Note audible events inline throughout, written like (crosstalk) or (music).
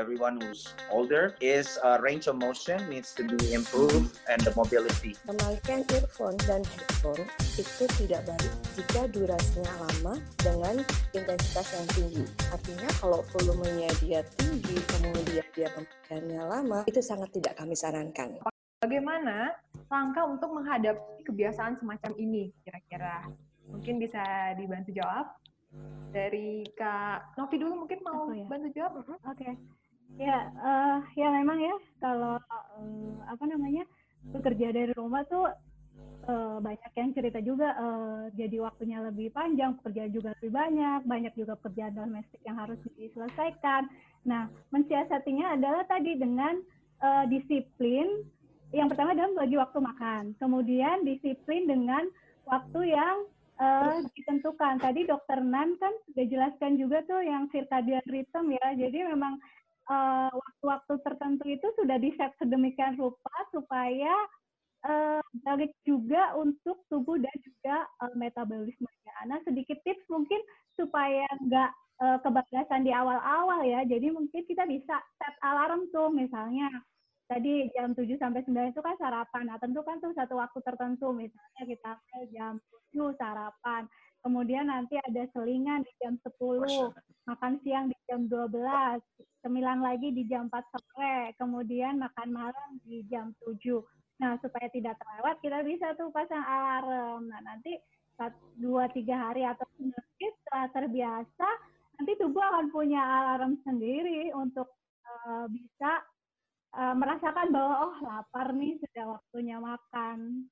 everyone who's older is uh, range of motion needs to be improved and the mobility. Pemakaian earphone dan headphone itu tidak baik jika durasinya lama dengan intensitas yang tinggi. Artinya kalau volumenya dia tinggi, kemudian dia pemakaiannya lama, itu sangat tidak kami sarankan. Bagaimana langkah untuk menghadapi kebiasaan semacam ini kira-kira? Mungkin bisa dibantu jawab dari Kak Novi dulu mungkin mau ya? bantu jawab. Oke. Ya, eh, ya memang ya kalau eh, apa namanya bekerja dari rumah tuh eh, banyak yang cerita juga eh, jadi waktunya lebih panjang, pekerjaan juga lebih banyak, banyak juga pekerjaan domestik yang harus diselesaikan. Nah, mensiasatinya adalah tadi dengan eh, disiplin. Yang pertama adalah bagi waktu makan, kemudian disiplin dengan waktu yang eh, ditentukan. Tadi Dokter Nan kan sudah jelaskan juga tuh yang circadian rhythm ya. Jadi memang eh, waktu-waktu tertentu itu sudah di-set sedemikian rupa supaya balik juga untuk tubuh dan juga eh, metabolismenya. Nah, sedikit tips mungkin supaya nggak eh, kebablasan di awal-awal ya. Jadi mungkin kita bisa set alarm tuh misalnya tadi jam 7 sampai 9 itu kan sarapan. Nah, tentu kan tuh satu waktu tertentu misalnya kita jam 7 sarapan. Kemudian nanti ada selingan di jam 10, makan siang di jam 12, cemilan lagi di jam 4 sore, kemudian makan malam di jam 7. Nah, supaya tidak terlewat, kita bisa tuh pasang alarm. Nah, nanti dua tiga hari atau mungkin setelah terbiasa, nanti tubuh akan punya alarm sendiri untuk eh, bisa eh, merasakan bahwa oh lapar nih sudah waktunya makan.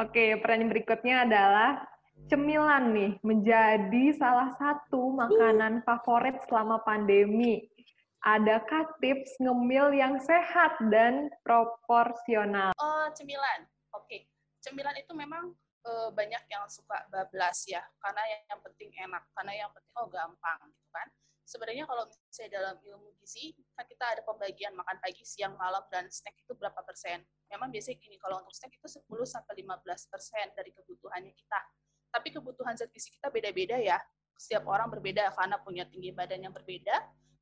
Oke, pertanyaan berikutnya adalah cemilan nih menjadi salah satu makanan favorit selama pandemi. Adakah tips ngemil yang sehat dan proporsional? Oh, cemilan. Oke. Cemilan itu memang eh, banyak yang suka bablas ya, karena yang, yang penting enak, karena yang penting oh gampang gitu kan. Sebenarnya kalau misalnya dalam ilmu gizi, kan kita ada pembagian makan pagi, siang, malam, dan snack itu berapa persen. Memang biasanya gini, kalau untuk snack itu 10 sampai 15 persen dari kebutuhannya kita. Tapi kebutuhan zat gizi kita beda-beda ya. Setiap orang berbeda karena punya tinggi badan yang berbeda,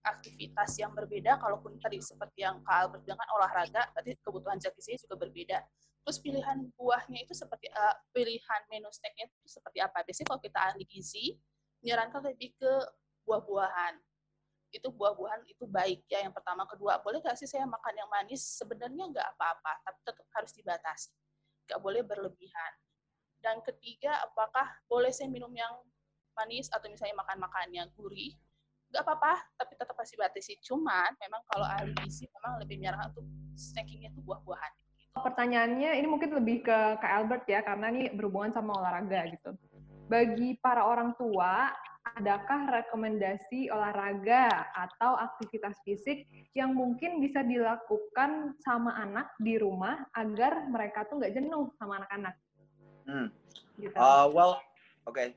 aktivitas yang berbeda, kalaupun tadi seperti yang Kak Albert bilang kan olahraga, berarti kebutuhan zat gizinya juga berbeda. Terus pilihan buahnya itu seperti uh, pilihan menu snacknya itu seperti apa? Biasanya kalau kita ahli gizi, menyarankan lebih ke buah-buahan. Itu buah-buahan itu baik ya yang pertama. Kedua, boleh nggak sih saya makan yang manis? Sebenarnya nggak apa-apa, tapi tetap harus dibatasi. Nggak boleh berlebihan. Dan ketiga, apakah boleh saya minum yang manis atau misalnya makan-makan yang gurih? Nggak apa-apa, tapi tetap harus dibatasi. Cuman memang kalau ahli gizi memang lebih menyarankan untuk snackingnya itu buah-buahan. Pertanyaannya ini mungkin lebih ke Kak Albert ya, karena ini berhubungan sama olahraga gitu. Bagi para orang tua, adakah rekomendasi olahraga atau aktivitas fisik yang mungkin bisa dilakukan sama anak di rumah agar mereka tuh nggak jenuh sama anak-anak? Hmm. Gitu. Uh, well, okay.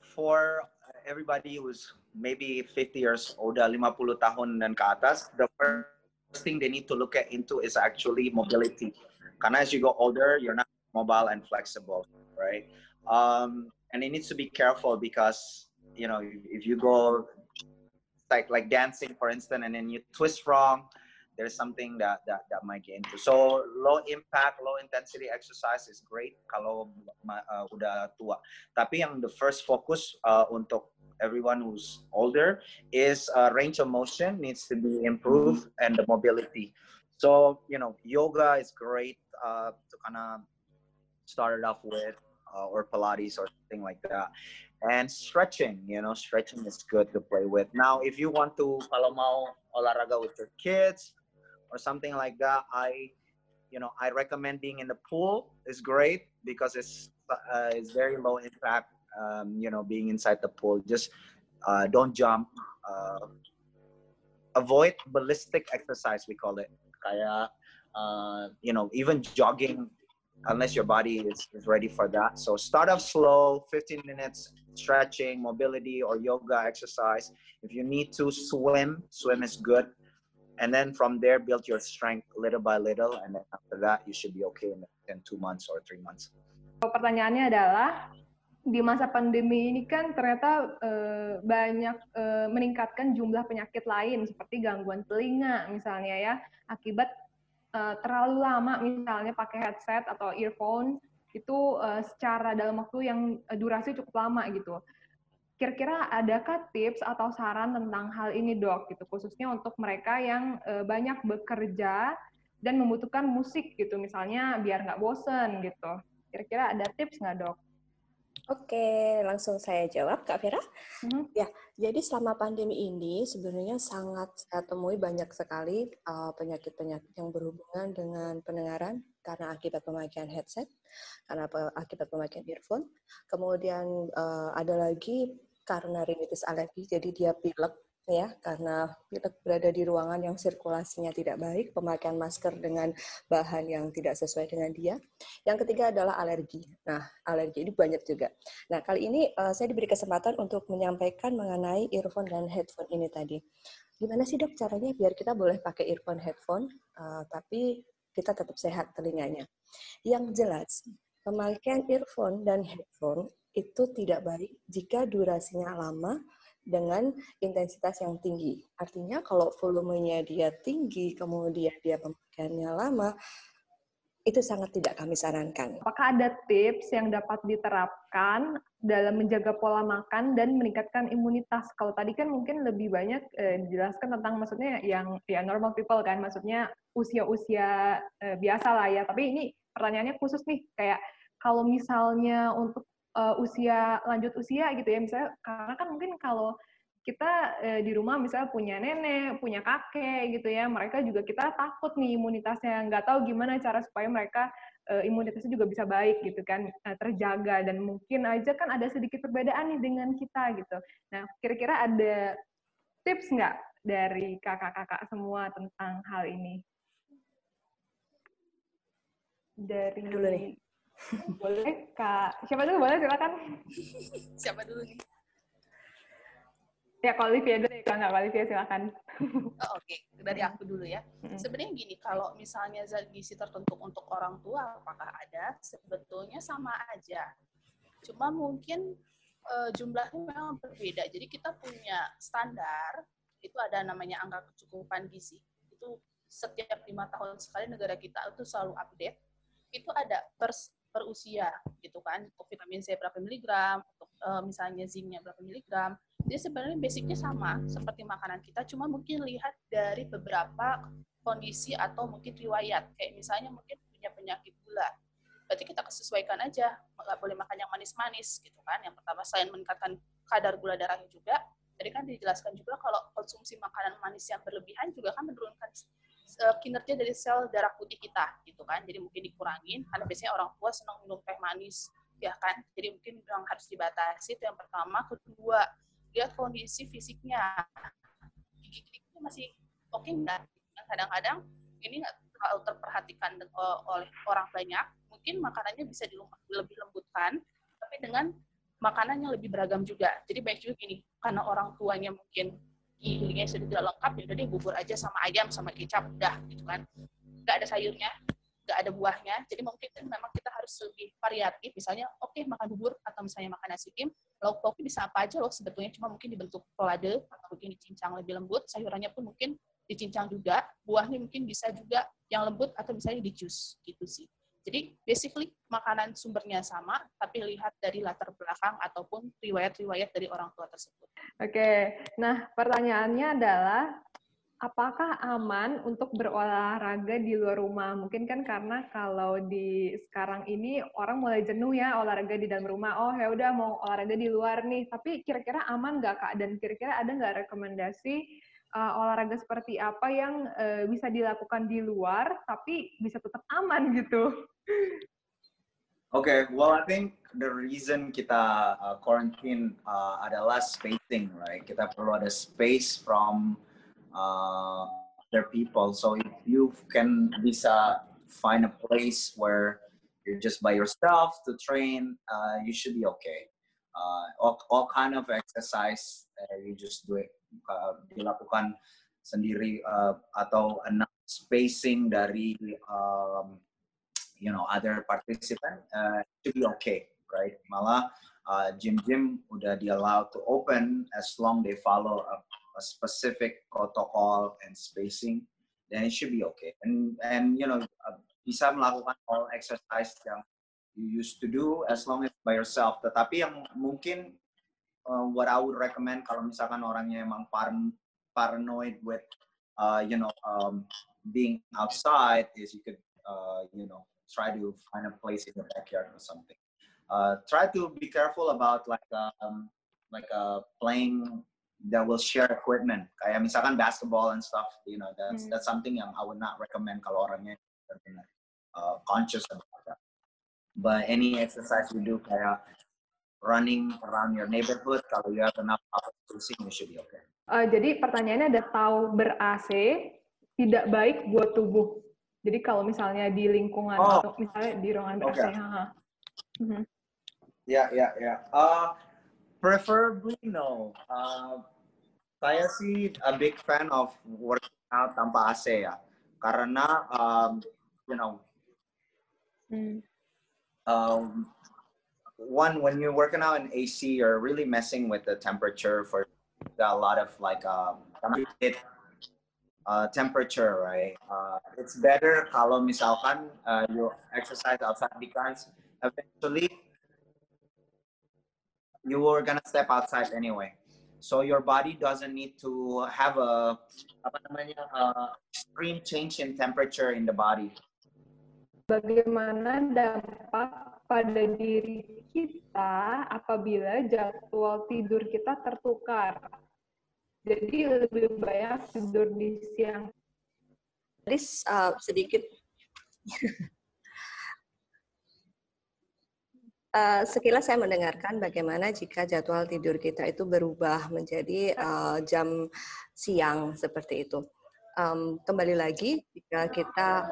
For everybody who's maybe 50 years old, 50 tahun dan ke atas, the first thing they need to look at into is actually mobility. Karena as you go older, you're not mobile and flexible, right? Um, and it needs to be careful because you know if, if you go like like dancing, for instance, and then you twist wrong, there's something that that that might get into. So low impact, low intensity exercise is great kalau uh, udah tua. Tapi yang the first focus uh, untuk everyone who's older is uh, range of motion needs to be improved and the mobility. So you know, yoga is great uh, to kind of start it off with, uh, or Pilates or something like that. And stretching, you know, stretching is good to play with. Now, if you want to kalau mau olahraga with your kids or something like that, I, you know, I recommend being in the pool is great because it's uh, it's very low impact. Um, you know, being inside the pool, just uh, don't jump. Uh, avoid ballistic exercise, we call it. Kaya, uh, you know, even jogging, unless your body is, is ready for that. So start off slow, 15 minutes stretching, mobility, or yoga exercise. If you need to swim, swim is good. And then from there, build your strength little by little. And then after that, you should be okay in, in two months or three months. Pertanyaannya adalah di masa pandemi ini kan ternyata uh, banyak uh, meningkatkan jumlah penyakit lain seperti gangguan telinga misalnya ya akibat uh, terlalu lama misalnya pakai headset atau earphone itu uh, secara dalam waktu yang durasi cukup lama gitu. Kira-kira adakah tips atau saran tentang hal ini dok gitu khususnya untuk mereka yang uh, banyak bekerja dan membutuhkan musik gitu misalnya biar nggak bosen gitu. Kira-kira ada tips nggak dok? Oke, langsung saya jawab, Kak Vera. Hmm. Ya, jadi selama pandemi ini sebenarnya sangat saya temui banyak sekali uh, penyakit-penyakit uh, yang berhubungan dengan pendengaran karena akibat pemakaian headset, karena akibat pemakaian earphone. Kemudian uh, ada lagi karena rinitis alergi, jadi dia pilek ya karena kita berada di ruangan yang sirkulasinya tidak baik, pemakaian masker dengan bahan yang tidak sesuai dengan dia. Yang ketiga adalah alergi. Nah, alergi ini banyak juga. Nah, kali ini uh, saya diberi kesempatan untuk menyampaikan mengenai earphone dan headphone ini tadi. Gimana sih dok caranya biar kita boleh pakai earphone, headphone, uh, tapi kita tetap sehat telinganya? Yang jelas, pemakaian earphone dan headphone itu tidak baik jika durasinya lama dengan intensitas yang tinggi. Artinya kalau volumenya dia tinggi, kemudian dia pemakaiannya lama, itu sangat tidak kami sarankan. Apakah ada tips yang dapat diterapkan dalam menjaga pola makan dan meningkatkan imunitas? Kalau tadi kan mungkin lebih banyak eh, dijelaskan tentang maksudnya yang ya normal people kan, maksudnya usia-usia eh, biasa lah ya. Tapi ini pertanyaannya khusus nih, kayak kalau misalnya untuk uh, usia lanjut usia gitu ya misalnya karena kan mungkin kalau kita eh, di rumah misalnya punya nenek, punya kakek gitu ya, mereka juga kita takut nih imunitasnya, nggak tahu gimana cara supaya mereka eh, imunitasnya juga bisa baik gitu kan, eh, terjaga dan mungkin aja kan ada sedikit perbedaan nih dengan kita gitu. Nah, kira-kira ada tips nggak dari kakak-kakak semua tentang hal ini? Dari dulu nih. Boleh, Kak. Siapa dulu? Boleh, silakan. (laughs) Siapa dulu nih? Ya, kalau Olivia dulu ya, kalau nggak Olivia silakan. (laughs) Oh, Oke, okay. dari aku dulu ya. Sebenarnya gini, kalau misalnya zat gizi tertentu untuk orang tua, apakah ada? Sebetulnya sama aja. Cuma mungkin uh, jumlahnya memang berbeda. Jadi kita punya standar, itu ada namanya angka kecukupan gizi. Itu setiap lima tahun sekali negara kita itu selalu update. Itu ada per per usia gitu kan. Untuk vitamin C berapa miligram untuk uh, misalnya zincnya berapa miligram. Jadi sebenarnya basicnya sama seperti makanan kita cuma mungkin lihat dari beberapa kondisi atau mungkin riwayat. Kayak misalnya mungkin punya penyakit gula. Berarti kita kesesuaikan aja nggak boleh makan yang manis-manis gitu kan. Yang pertama selain meningkatkan kadar gula darahnya juga. Tadi kan dijelaskan juga kalau konsumsi makanan manis yang berlebihan juga kan menurunkan kinerja dari sel darah putih kita gitu kan. Jadi mungkin dikurangin karena biasanya orang tua senang minum teh manis ya kan. Jadi mungkin yang harus dibatasi itu yang pertama. Kedua lihat kondisi fisiknya. Gigi itu masih oke okay enggak kadang-kadang ini nggak terlalu terperhatikan oleh orang banyak. Mungkin makanannya bisa lebih lembutkan tapi dengan makanan yang lebih beragam juga. Jadi baik juga gini karena orang tuanya mungkin giginya sudah tidak lengkap ya udah deh bubur aja sama ayam sama kecap udah gitu kan. Nggak ada sayurnya nggak ada buahnya. Jadi mungkin memang kita harus lebih variatif. Misalnya oke okay, makan bubur atau misalnya makan nasi tim lauk pauknya bisa apa aja loh sebetulnya. Cuma mungkin dibentuk pelade atau mungkin dicincang lebih lembut sayurannya pun mungkin dicincang juga buahnya mungkin bisa juga yang lembut atau misalnya di jus gitu sih jadi basically makanan sumbernya sama, tapi lihat dari latar belakang ataupun riwayat-riwayat dari orang tua tersebut. Oke, nah pertanyaannya adalah apakah aman untuk berolahraga di luar rumah? Mungkin kan karena kalau di sekarang ini orang mulai jenuh ya olahraga di dalam rumah. Oh ya udah mau olahraga di luar nih. Tapi kira-kira aman nggak kak? Dan kira-kira ada nggak rekomendasi uh, olahraga seperti apa yang uh, bisa dilakukan di luar tapi bisa tetap aman (laughs) gitu. Okay, well I think the reason kita uh, quarantine uh, adalah spacing, right? Kita perlu ada space from uh, other people. So if you can bisa find a place where you're just by yourself to train, uh, you should be okay. Uh, all, all kind of exercise, uh, you just do it uh, dilakukan sendiri uh, atau enough spacing dari um, you know other participant uh, to be okay right? Malah gym-gym udah di allowed to open as long they follow a, a specific protocol and spacing, then it should be okay. And and you know uh, bisa melakukan all exercise yang you used to do as long as by yourself. Tetapi yang mungkin uh, what I would recommend kalau misalkan orangnya emang par paranoid with uh, you know um, being outside is you could uh, you know try to find a place in your backyard or something. Uh, try to be careful about like um, like uh, playing that will share equipment. Kayak misalkan basketball and stuff, you know, that's Hmm. that's something yang I would not recommend kalau orangnya uh, conscious about that. But any exercise you do kayak running around your neighborhood, kalau you have enough spacing, you should be okay. Eh, jadi pertanyaannya ada tahu ber-AC tidak baik buat tubuh. Jadi kalau misalnya di lingkungan Oh. atau misalnya di ruangan ber-AC, Oke. haha. Mhm. Yeah, yeah, yeah. Uh, preferably no. Uh, saya sih a big fan of working out tanpa AC ya. Karena, um, you know, Hmm. um, one when you're working out in AC, you're really messing with the temperature for a lot of like um, uh, temperature, right? Uh, it's better kalau misalkan uh, you exercise outside because eventually you were gonna step outside anyway. So your body doesn't need to have a extreme change in temperature in the body. Bagaimana dampak pada diri kita apabila jadwal tidur kita tertukar? Jadi lebih banyak tidur di siang Tadi uh, sedikit (laughs) Uh, sekilas saya mendengarkan bagaimana jika jadwal tidur kita itu berubah menjadi uh, jam siang seperti itu. Um, kembali lagi jika kita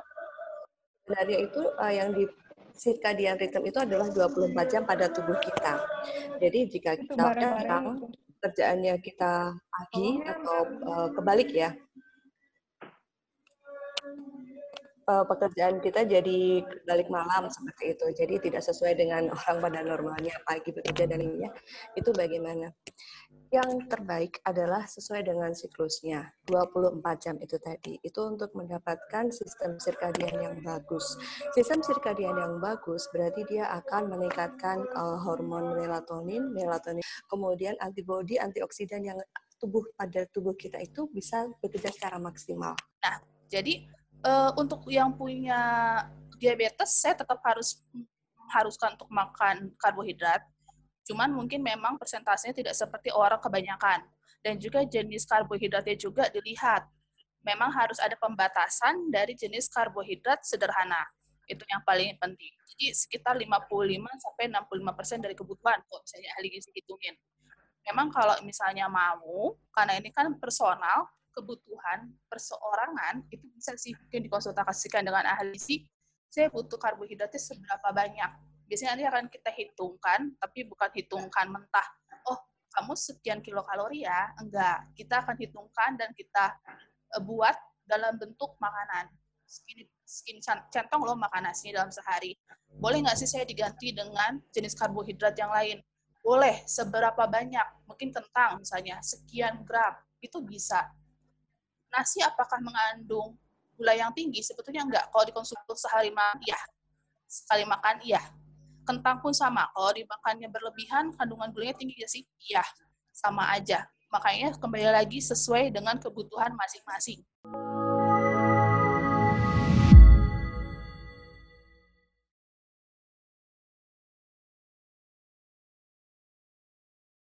sebenarnya itu uh, yang di circadian rhythm itu adalah 24 jam pada tubuh kita. Jadi jika kita itu. kerjaannya kita pagi atau uh, kebalik ya uh, pekerjaan kita jadi balik malam seperti itu. Jadi tidak sesuai dengan (laughs) orang pada normalnya pagi bekerja dan lainnya. Itu bagaimana? Yang terbaik adalah sesuai dengan siklusnya. 24 jam itu tadi. Itu untuk mendapatkan sistem sirkadian yang bagus. Sistem sirkadian yang bagus berarti dia akan meningkatkan uh, hormon melatonin, melatonin, kemudian antibodi, antioksidan yang tubuh pada tubuh kita itu bisa bekerja secara maksimal. Jadi eh, untuk yang punya diabetes, saya tetap harus haruskan untuk makan karbohidrat. Cuman mungkin memang persentasenya tidak seperti orang kebanyakan. Dan juga jenis karbohidratnya juga dilihat. Memang harus ada pembatasan dari jenis karbohidrat sederhana. Itu yang paling penting. Jadi sekitar 55 sampai 65% dari kebutuhan kok misalnya ahli gizi hitungin. Memang kalau misalnya mau, karena ini kan personal, kebutuhan perseorangan itu bisa sih mungkin dikonsultasikan dengan ahli gizi. Saya butuh karbohidratnya seberapa banyak. Biasanya nanti akan kita hitungkan, tapi bukan hitungkan mentah. Oh, kamu sekian kilokalori ya? Enggak. Kita akan hitungkan dan kita eh, buat dalam bentuk makanan. Segini can- centong loh makan nasi dalam sehari. Boleh nggak sih saya diganti dengan jenis karbohidrat yang lain? Boleh. Seberapa banyak? Mungkin kentang misalnya, sekian gram. Itu bisa nasi apakah mengandung gula yang tinggi? Sebetulnya enggak. Kalau dikonsumsi sehari makan, iya. Sekali makan, iya. Kentang pun sama. Kalau dimakannya berlebihan, kandungan gulanya tinggi ya sih? Iya. Sama aja. Makanya kembali lagi sesuai dengan kebutuhan masing-masing.